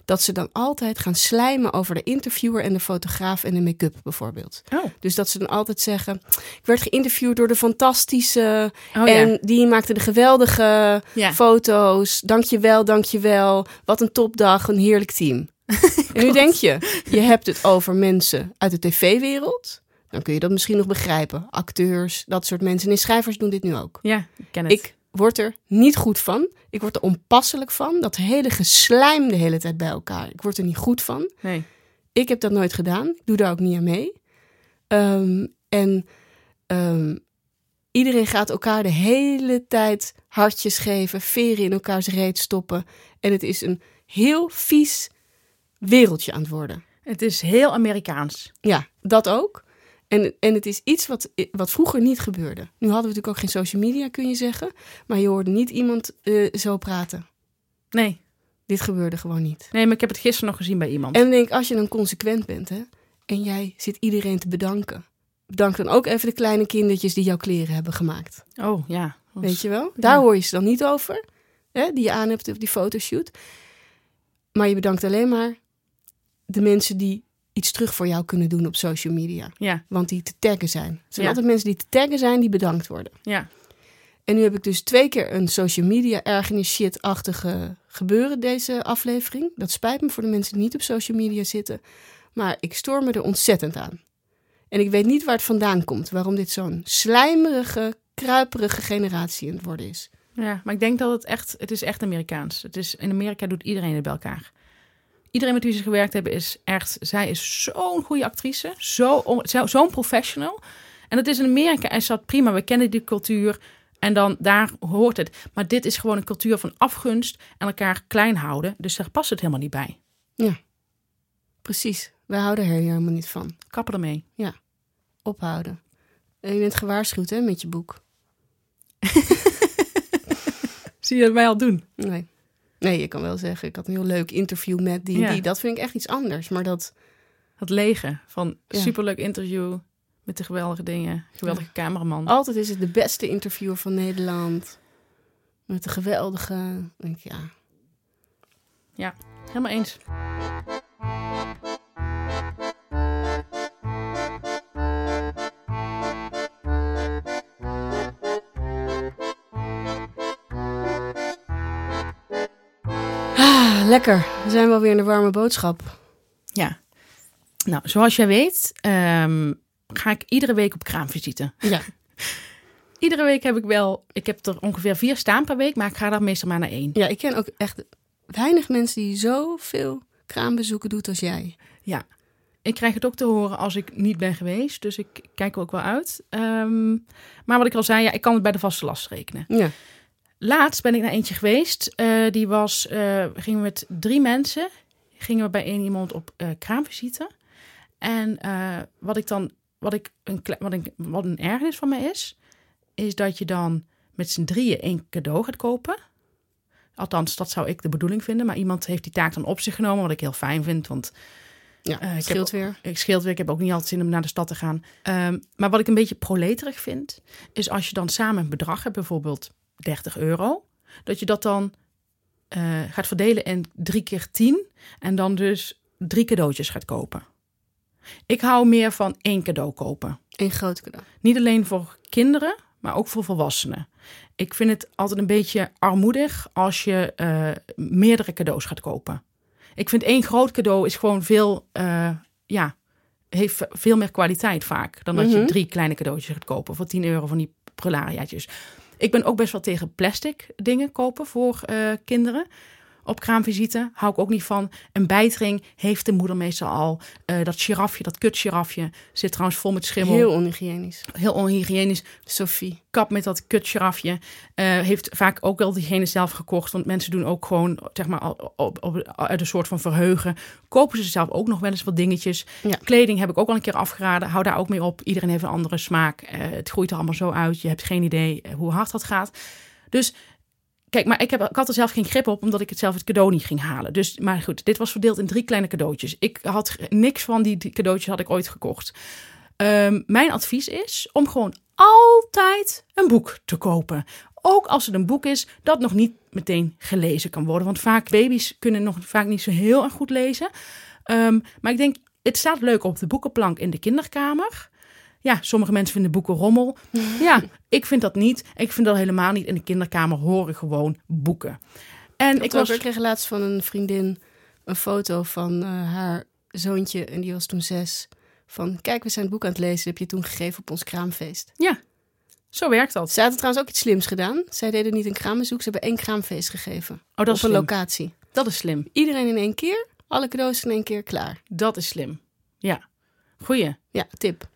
dat ze dan altijd gaan slijmen over de interviewer en de fotograaf en de make-up bijvoorbeeld. Oh, Dus dat ze dan altijd zeggen, ik werd geïnterviewd door de fantastische oh en ja. die maakte de geweldige Ja. foto's. Dankjewel, dankjewel. Wat een topdag, een heerlijk team. en nu denk je, je hebt het over mensen uit de tv-wereld. Dan kun je dat misschien nog begrijpen. Acteurs, dat soort mensen. Nee, schrijvers doen dit nu ook. Ja, ik ken het. Ik word er niet goed van. Ik word er onpasselijk van. Dat hele geslijm de hele tijd bij elkaar. Ik word er niet goed van. Nee. Ik heb dat nooit gedaan. Ik doe daar ook niet aan mee. Ehm, en ehm, iedereen gaat elkaar de hele tijd hartjes geven, veren in elkaars reet stoppen. En het is een heel vies wereldje aan het worden. Het is heel Amerikaans. Ja, dat ook. En, en het is iets wat, wat vroeger niet gebeurde. Nu hadden we natuurlijk ook geen social media, kun je zeggen. Maar je hoorde niet iemand eh, zo praten. Nee. Dit gebeurde gewoon niet. Nee, maar ik heb het gisteren nog gezien bij iemand. En dan denk ik, als je dan consequent bent, hè, en jij zit iedereen te bedanken. Bedank dan ook even de kleine kindertjes die jouw kleren hebben gemaakt. Oh, ja. Weet je wel? Daar Ja. hoor je ze dan niet over. Hè, die je aan hebt op die fotoshoot. Maar je bedankt alleen maar de mensen die iets terug voor jou kunnen doen op social media. Ja, Want die te taggen zijn. Het zijn Ja. altijd mensen die te taggen zijn die bedankt worden. ja. En nu heb ik dus twee keer een social media ergernis shit-achtige gebeuren deze aflevering. Dat spijt me voor de mensen die niet op social media zitten. Maar ik stoor me er ontzettend aan. En ik weet niet waar het vandaan komt. Waarom dit zo'n slijmerige, kruiperige generatie in het worden is. Ja, maar ik denk dat het echt, het is echt Amerikaans. Het is, in Amerika doet iedereen het bij elkaar. Iedereen met wie ze gewerkt hebben is echt, zij is zo'n goede actrice, zo, on- zo- zo'n professional. En dat is in Amerika is dat prima, we kennen die cultuur en dan daar hoort het. Maar dit is gewoon een cultuur van afgunst en elkaar klein houden, dus daar past het helemaal niet bij. Precies. Wij houden er helemaal niet van. Kappen ermee. ophouden. En je bent gewaarschuwd hè, met je boek. Zie je het mij al doen? Nee. Nee, je kan wel zeggen, ik had een heel leuk interview met die, Ja. die. Dat vind ik echt iets anders. Maar dat, Dat lege van Ja. superleuk interview met de geweldige dingen. Geweldige cameraman. altijd is het de beste interviewer van Nederland. Met de geweldige... Denk, ik, ja, Helemaal eens. Lekker. We zijn wel weer in de warme boodschap. Ja. Nou, zoals jij weet, ehm, ga ik iedere week op kraamvisite. Ja. Iedere week heb ik wel, ik heb er ongeveer vier staan per week, maar ik ga er meestal maar naar één. ja, ik ken ook echt weinig mensen die zoveel kraambezoeken doet als jij. Ja. Ik krijg het ook te horen als ik niet ben geweest, dus ik kijk er ook wel uit. Ehm, maar wat ik al zei, ja, ik kan het bij de vaste last rekenen. Ja. Laatst ben ik naar eentje geweest. eh, die was, eh, gingen we met drie mensen, gingen we bij één iemand op eh, kraamvisite. En wat ik dan, wat ik een, wat, een, wat een ergernis van mij is, is dat je dan met z'n drieën één cadeau gaat kopen. Althans, dat zou ik de bedoeling vinden. Maar iemand heeft die taak dan op zich genomen, wat ik heel fijn vind. Want Ja, ik scheelt heb- weer. ik scheelt weer, ik heb ook niet altijd zin om naar de stad te gaan. Ehm, maar wat ik een beetje proleterig vind, is als je dan samen een bedrag hebt, bijvoorbeeld 30 euro, dat je dat dan eh, gaat verdelen in drie keer 10 en dan dus drie cadeautjes gaat kopen. Ik hou meer van één cadeau kopen. Een groot cadeau. Niet alleen voor kinderen, maar ook voor volwassenen. Ik vind het altijd een beetje armoedig als je eh, meerdere cadeaus gaat kopen. Ik vind één groot cadeau is gewoon veel, eh, ja, heeft veel meer kwaliteit vaak. Dan dat Mhm. je drie kleine cadeautjes gaat kopen voor 10 euro van die prulariaatjes. Ik ben ook best wel tegen plastic dingen kopen voor eh, kinderen. Op kraamvisite hou ik ook niet van. Een bijtring heeft de moeder meestal al. Eh, dat girafje, dat kutgirafje, zit trouwens vol met schimmel. Heel onhygiënisch. Heel onhygiënisch. Sophie. Kap met dat kutgirafje. Eh heeft vaak ook wel diegene zelf gekocht. Want mensen doen ook gewoon, zeg maar, op, op, op- uit een soort van verheugen. Kopen ze zelf ook nog wel eens wat dingetjes. Ja. Kleding heb ik ook al een keer afgeraden. Hou daar ook mee op. Iedereen heeft een andere smaak. Eh, het groeit er allemaal zo uit. Je hebt geen idee hoe hard dat gaat. Dus kijk, maar ik, heb, had er zelf geen grip op, omdat ik het zelf het cadeau niet ging halen. Dus, maar goed, dit was verdeeld in drie kleine cadeautjes. Ik had niks van die die cadeautjes had ik ooit gekocht. Ehm, mijn advies is om gewoon altijd een boek te kopen. Ook als het een boek is dat nog niet meteen gelezen kan worden. Want vaak baby's kunnen nog vaak niet zo heel erg goed lezen. Ehm, maar ik denk, het staat leuk op de boekenplank in de kinderkamer. Ja, sommige mensen vinden boeken rommel. Ja, ik vind dat niet. Ik vind dat helemaal niet. In de kinderkamer horen gewoon boeken. En Ik, ik was... ik kreeg laatst van een vriendin een foto van eh, haar zoontje. En die was toen zes. Van, kijk, we zijn het boek aan het lezen. Dat heb je toen gegeven op ons kraamfeest. Ja, zo werkt dat. Ze hadden trouwens ook iets slims gedaan. Zij deden niet een kraambezoek. Ze hebben één kraamfeest gegeven. Oh, dat op is een slim. locatie. Dat is slim. Iedereen in één keer. Alle cadeaus in één keer klaar. Dat is slim. Ja, goeie. Ja, tip.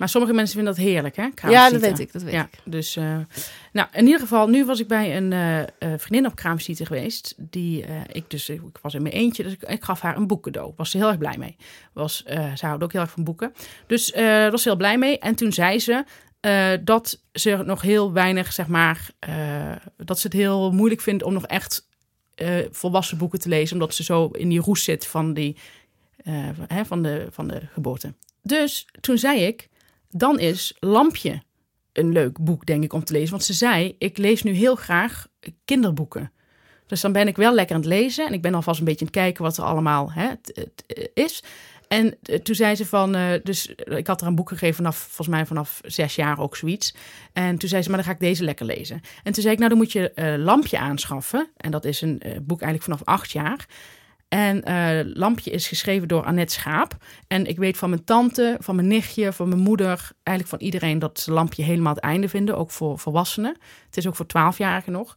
Maar sommige mensen vinden dat heerlijk, hè? Ja, dat weet ik. Dat weet ja, ik. dus eh, nou, in ieder geval, nu was ik bij een eh, eh, vriendin op kraamvisite geweest. Die ik dus, ik was in mijn eentje, dus ik, ik gaf haar een boek cadeau. Was ze heel erg blij mee. Was, ze houdt ook heel erg van boeken. Dus daar was ze heel blij mee. En toen zei ze dat ze nog heel weinig, zeg maar, dat ze het heel moeilijk vindt om nog echt volwassen boeken te lezen, omdat ze zo in die roes zit van die, hè, van de, van de geboorte. Dus toen zei ik, dan is Lampje een leuk boek, denk ik, om te lezen. Want ze zei, ik lees nu heel graag kinderboeken. Dus dan ben ik wel lekker aan het lezen. En ik ben alvast een beetje aan het kijken wat er allemaal hè, is. En eh, toen zei ze van, eh, dus ik had haar een boek gegeven vanaf, volgens mij vanaf zes jaar ook zoiets. En toen zei ze, maar dan ga ik deze lekker lezen. En toen zei ik, nou dan moet je eh, Lampje aanschaffen. En dat is een eh, boek eigenlijk vanaf acht jaar. En eh, Lampje is geschreven door Annette Schaap. En ik weet van mijn tante, van mijn nichtje, van mijn moeder, eigenlijk van iedereen dat ze Lampje helemaal het einde vinden, ook voor volwassenen. Het is ook voor twaalfjarigen nog.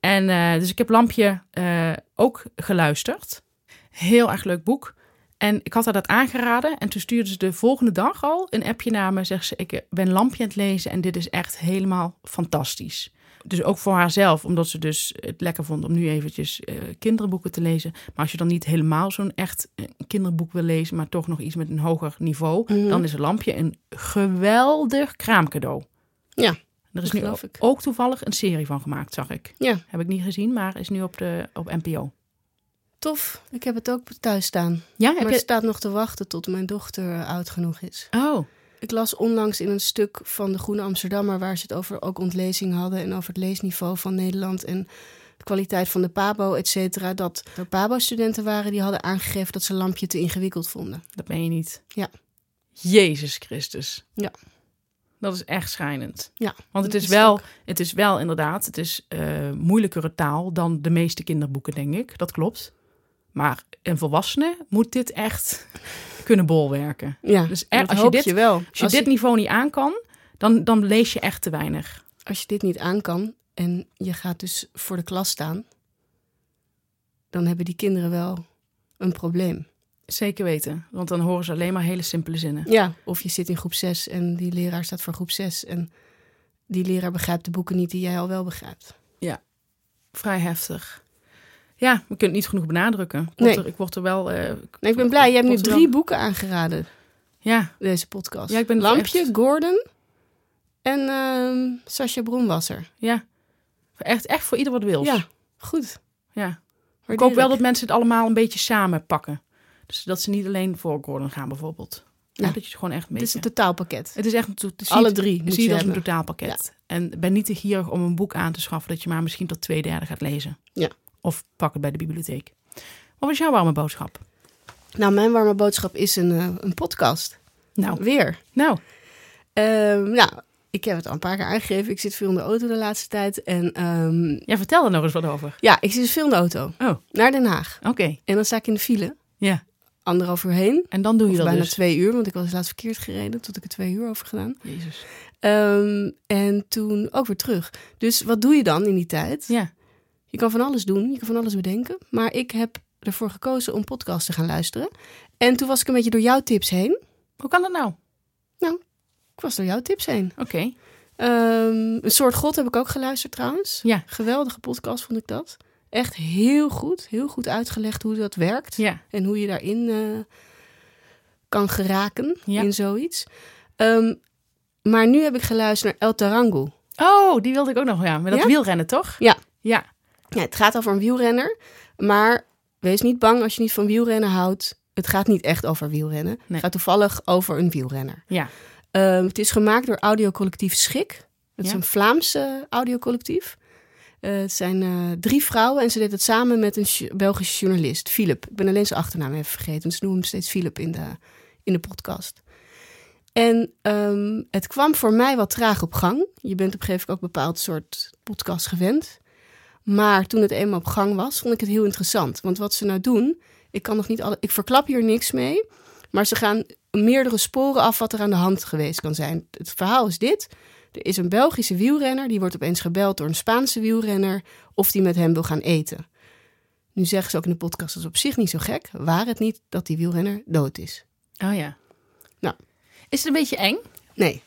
En eh, dus ik heb Lampje eh, ook geluisterd. Heel erg leuk boek. En ik had haar dat aangeraden. En toen stuurde ze de volgende dag al een appje naar me. Zegt ze, ik ben Lampje aan het lezen en dit is echt helemaal fantastisch. Dus ook voor haarzelf, omdat ze dus het lekker vond om nu eventjes uh, kinderboeken te lezen. Maar als je dan niet helemaal zo'n echt uh, kinderboek wil lezen, maar toch nog iets met een hoger niveau, Mhm. dan is een lampje een geweldig kraamcadeau. Ja, Er is nu ook, toevallig een serie van gemaakt, zag ik. Ja. Heb ik niet gezien, maar is nu op, de, op NPO. Tof. Ik heb het ook thuis staan. Ja, heb maar je... het staat nog te wachten tot mijn dochter eh, oud genoeg is. Oh, Ik las onlangs in een stuk van de Groene Amsterdammer... waar ze het over ook ontlezing hadden... en over het leesniveau van Nederland... en de kwaliteit van de PABO, et cetera... dat er PABO-studenten waren die hadden aangegeven... dat ze Lampje te ingewikkeld vonden. dat ben je niet. Ja. Jezus Christus. Ja. Dat is echt schijnend. Ja, Want het is, wel, het is wel inderdaad, het is eh, moeilijkere taal dan de meeste kinderboeken, denk ik. Dat klopt. Maar een volwassene moet dit echt kunnen bolwerken. Ja, Dus er- dat als je dit- je wel. Als je Als dit je, niveau niet aan kan, dan, dan lees je echt te weinig. als je dit niet aan kan... en je gaat dus voor de klas staan... dan hebben die kinderen wel een probleem. Zeker weten. Want dan horen ze alleen maar hele simpele zinnen. Ja, of je zit in groep 6 en die leraar staat voor groep 6... en die leraar begrijpt de boeken niet die jij al wel begrijpt. Vrij heftig. Ja, we kunnen het niet genoeg benadrukken. Ik word, Nee. er, ik word er wel... eh, Nee, ik ben blij. Je hebt nu drie wel- boeken aangeraden, ja, deze podcast. Ja, ik ben Lampje, echt- Gordon en ehm Sascha Bronwasser. ja. Echt, echt voor ieder wat wil. Ja, goed. ja. Ik Waardeer hoop wel dat mensen het allemaal een beetje samen pakken. Dus dat ze niet alleen voor Gordon gaan bijvoorbeeld. Ja. Ja. dat je het gewoon echt een Het is een totaalpakket. Het is echt een to- zie Alle drie moet zie je het als een totaalpakket. En ben niet te gierig om een boek aan te schaffen dat je maar misschien tot twee derde gaat lezen. Ja. Of pak het bij de bibliotheek. Wat was jouw warme boodschap? Nou, mijn warme boodschap is een, eh, een podcast. Nou, Weer. nou, Ehm, nou, ik heb het al een paar keer aangegeven. Ik zit veel in de auto de laatste tijd. En ehm, jij vertelde er nog eens wat over. ja, ik zit dus veel in de auto. Oh, Naar Den Haag. oké. En dan sta ik in de file. Ja. Anderhalf uur heen. En dan doe je Of dat bijna dus. twee uur, want ik was laatst verkeerd gereden. Tot ik er twee uur over gedaan. Jezus. Ehm, en toen ook weer terug. Dus wat doe je dan in die tijd? Ja. Je kan van alles doen, je kan van alles bedenken. Maar ik heb ervoor gekozen om podcasts te gaan luisteren. En toen was ik een beetje door jouw tips heen. Hoe kan dat nou? Ik was door jouw tips heen. Oké. Ehm, een soort God heb ik ook geluisterd trouwens. Ja. Geweldige podcast vond ik dat. Echt heel goed. Heel goed uitgelegd hoe dat werkt. Ja. En hoe je daarin eh, kan geraken Ja. in zoiets. Ehm, maar nu heb ik geluisterd naar El Tarango. Oh, die wilde ik ook nog. Ja, met dat Ja? wielrennen, toch? Ja. Ja. Ja, het gaat over een wielrenner. Maar wees niet bang als je niet van wielrennen houdt. Het gaat niet echt over wielrennen. Nee. Het gaat toevallig over een wielrenner. Ja. Ehm, het is gemaakt door audiocollectief Schik. Het is een Vlaams eh, audiocollectief. Eh, het zijn eh, drie vrouwen en ze deed het samen met een Ch- Belgische journalist, Philip. Ik ben alleen zijn achternaam even vergeten. Ze noemen hem steeds Philip in de, in de podcast. En ehm, het kwam voor mij wat traag op gang. Je bent op een gegeven moment ook een bepaald soort podcast gewend. Maar toen het eenmaal op gang was, vond ik het heel interessant. Want wat ze nou doen, ik kan nog niet alle. Ik verklap hier niks mee. Maar ze gaan meerdere sporen af wat er aan de hand geweest kan zijn. Het verhaal is dit. Er is een Belgische wielrenner, die wordt opeens gebeld door een Spaanse wielrenner of die met hem wil gaan eten. Nu zeggen ze ook in de podcast, dat is op zich niet zo gek. Waar het niet dat die wielrenner dood is. Oh ja. Nou. Is het een beetje eng? Nee,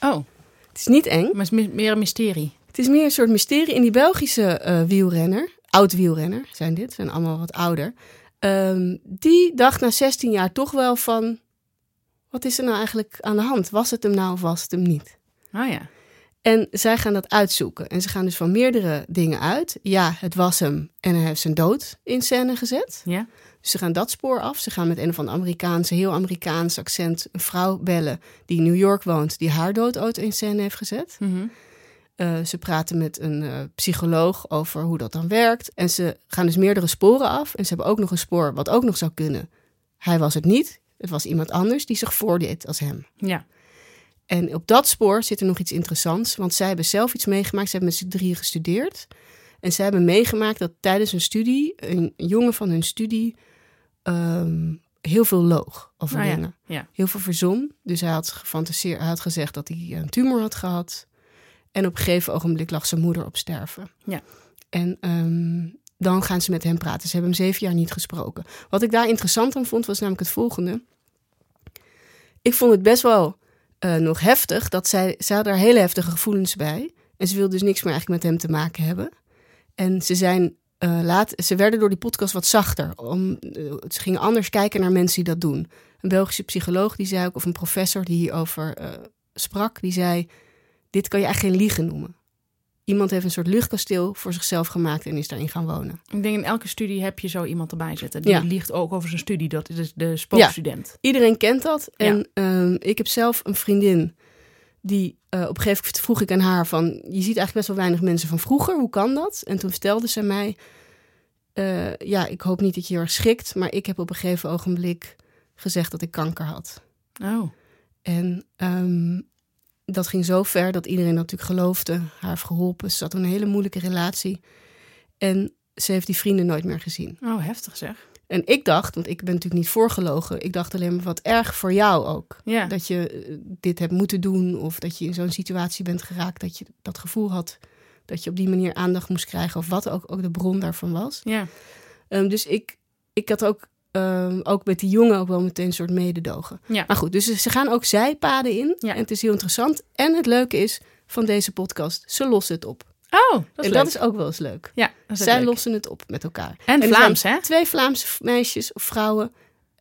Oh, het is niet eng. maar het is me- meer een mysterie. Het is meer een soort mysterie. In die Belgische eh, wielrenner, oud wielrenner zijn dit, zijn allemaal wat ouder. ehm, die dacht na 16 jaar toch wel van, wat is er nou eigenlijk aan de hand? Was het hem nou of was het hem niet? Oh ja. En zij gaan dat uitzoeken. En ze gaan dus van meerdere dingen uit. Ja, het was hem en hij heeft zijn dood in scène gezet. Ja. Dus ze gaan dat spoor af. Ze gaan met een of ander Amerikaanse, heel Amerikaans accent een vrouw bellen die in New York woont, die haar dood ooit in scène heeft gezet. Mhm. Eh, ze praten met een eh, psycholoog over hoe dat dan werkt. En ze gaan dus meerdere sporen af. En ze hebben ook nog een spoor wat ook nog zou kunnen. Hij was het niet. Het was iemand anders die zich voordeed als hem. Ja. En op dat spoor zit er nog iets interessants. Want zij hebben zelf iets meegemaakt. Ze hebben met z'n drieën gestudeerd. En zij hebben meegemaakt dat tijdens hun studie... een jongen van hun studie ehm, heel veel loog over Nou ja. dingen. Ja. Heel veel verzon. Dus hij had gefantaseerd, hij had gezegd dat hij een tumor had gehad. En op een gegeven ogenblik lag zijn moeder op sterven. Ja. En ehm, dan gaan ze met hem praten. Ze hebben hem zeven jaar niet gesproken. Wat ik daar interessant aan vond, was namelijk het volgende. Ik vond het best wel eh, nog heftig dat zij, zij had daar hele heftige gevoelens bij. En ze wilde dus niks meer eigenlijk met hem te maken hebben. En ze zijn uh, laat, ze werden door die podcast wat zachter. Om, uh, ze gingen anders kijken naar mensen die dat doen. Een Belgische psycholoog die zei ook, of een professor die hierover sprak, die zei: Dit kan je eigenlijk geen liegen noemen. Iemand heeft een soort luchtkasteel voor zichzelf gemaakt en is daarin gaan wonen. Ik denk in elke studie heb je zo iemand erbij zitten. Die ja. liegt ook over zijn studie. Dat is de spookstudent. Ja, iedereen kent dat. En ja. ik heb zelf een vriendin die uh, op een gegeven moment vroeg ik aan haar van... je ziet eigenlijk best wel weinig mensen van vroeger, hoe kan dat? En toen vertelde ze mij... Uh, ja, ik hoop niet dat je heel erg schrikt... maar ik heb op een gegeven ogenblik gezegd dat ik kanker had. Oh. En um, dat ging zo ver dat iedereen natuurlijk geloofde. Haar heeft geholpen. Ze zat in een hele moeilijke relatie. En ze heeft die vrienden nooit meer gezien. Oh, heftig zeg. En ik dacht, want ik ben natuurlijk niet voorgelogen, ik dacht alleen maar wat erg voor jou ook. Ja. Dat je dit hebt moeten doen of dat je in zo'n situatie bent geraakt dat je dat gevoel had dat je op die manier aandacht moest krijgen of wat ook, ook de bron daarvan was. Ja. Um, dus ik, ik had ook, um, ook met die jongen ook wel meteen een soort mededogen. Ja. Maar goed, dus ze gaan ook zijpaden in Ja. en het is heel interessant. En het leuke is van deze podcast, ze lossen het op. Oh, dat is en leuk. dat is ook wel eens leuk. Ja, dat is Zij leuk. lossen het op met elkaar. En Vlaams, hè? Twee Vlaamse meisjes of vrouwen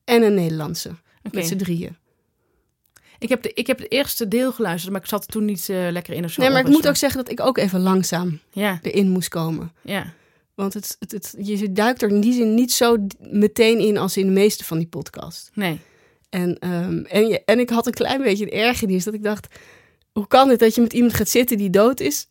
en een Nederlandse. Met z'n drieën. Ik heb, de, ik heb het eerste deel geluisterd, maar ik zat toen niet eh, lekker in of zo. Nee, maar ik moet ook zeggen dat ik ook even langzaam Ja, erin moest komen. ja. Want het, het, het, je duikt er in die zin niet zo meteen in als in de meeste van die podcast. Nee. En, ehm, en, je, en ik had een klein beetje een ergernis dat ik dacht... Hoe kan het dat je met iemand gaat zitten die dood is...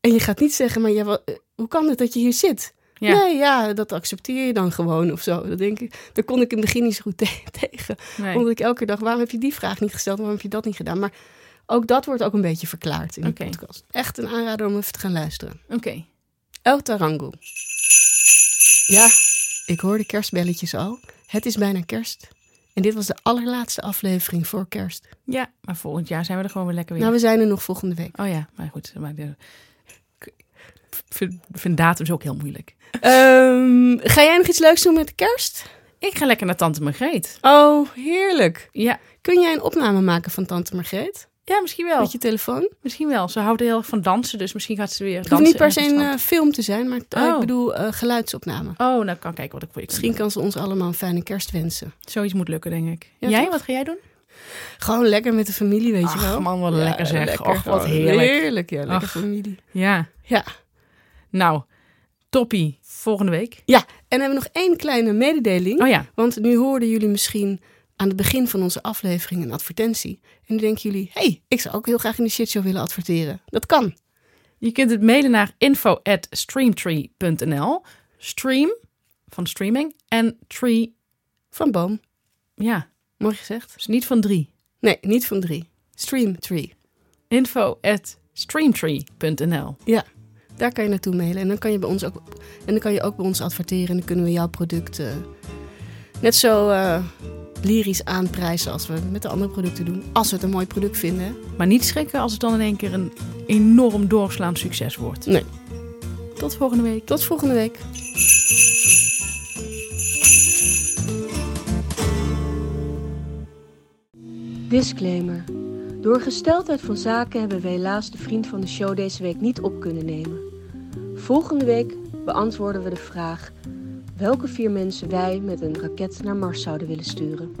en je gaat niet zeggen, maar ja, wat, eh, hoe kan het dat je hier zit? Ja. Nee, ja, dat accepteer je dan gewoon of zo. Dat denk ik, daar kon ik in het begin niet zo goed te- tegen. nee. Omdat ik elke dacht, waarom heb je die vraag niet gesteld? Waarom heb je dat niet gedaan? Maar ook dat wordt ook een beetje verklaard in de podcast. Echt een aanrader om even te gaan luisteren. Oké. El Tarango. Ja, ik hoor de kerstbelletjes al. Het is bijna kerst. En dit was de allerlaatste aflevering voor kerst. Ja, maar volgend jaar zijn we er gewoon weer lekker weer. Nou, we zijn er nog volgende week. Oh ja, maar goed. Maar de, ik vind, vind datums ook heel moeilijk. Ehm, ga jij nog iets leuks doen met de kerst? Ik ga lekker naar Tante Margreet. Oh, heerlijk. Ja, Kun jij een opname maken van Tante Margreet? Ja misschien wel. Met je telefoon? Misschien wel. Ze houdt heel erg van dansen, dus misschien gaat ze weer Het hoeft niet per se een eh, film te zijn, maar eh, Oh. ik bedoel eh, geluidsopname. Oh, nou ik kan kijken wat ik voor je kan Misschien kan ze ons allemaal een fijne kerst wensen. Zoiets moet lukken, denk ik. Ja, jij, toch? wat ga jij doen? Gewoon lekker met de familie, weet je wel. man, wat lekker zeg. lekker Och, wat heerlijk. Heerlijk, ja. Lekker Ach. familie. Ja. Ja. Nou, toppie. Volgende week. Ja, en hebben we nog één kleine mededeling. Oh ja. Want nu hoorden jullie misschien aan het begin van onze aflevering een advertentie. En nu denken jullie, hey, ik zou ook heel graag in de shitshow willen adverteren. Dat kan. Je kunt het mailen naar info@streamtree.nl. Stream van streaming en tree, Van boom. ja, Mooi gezegd. dus niet van drie. Nee, niet van drie. Stream tree. info@streamtree.nl. Ja, daar kan je naartoe mailen. En dan kan je, bij ons ook, en dan kan je ook bij ons adverteren. En dan kunnen we jouw product eh, net zo eh, lyrisch aanprijzen als we met de andere producten doen. Als we het een mooi product vinden. Maar niet schrikken als het dan in één keer een enorm doorslaand succes wordt. Nee. Tot volgende week. Tot volgende week. Disclaimer. Door gesteldheid van zaken hebben we helaas de vriend van de show deze week niet op kunnen nemen. Volgende week beantwoorden we de vraag welke vier mensen wij met een raket naar Mars zouden willen sturen.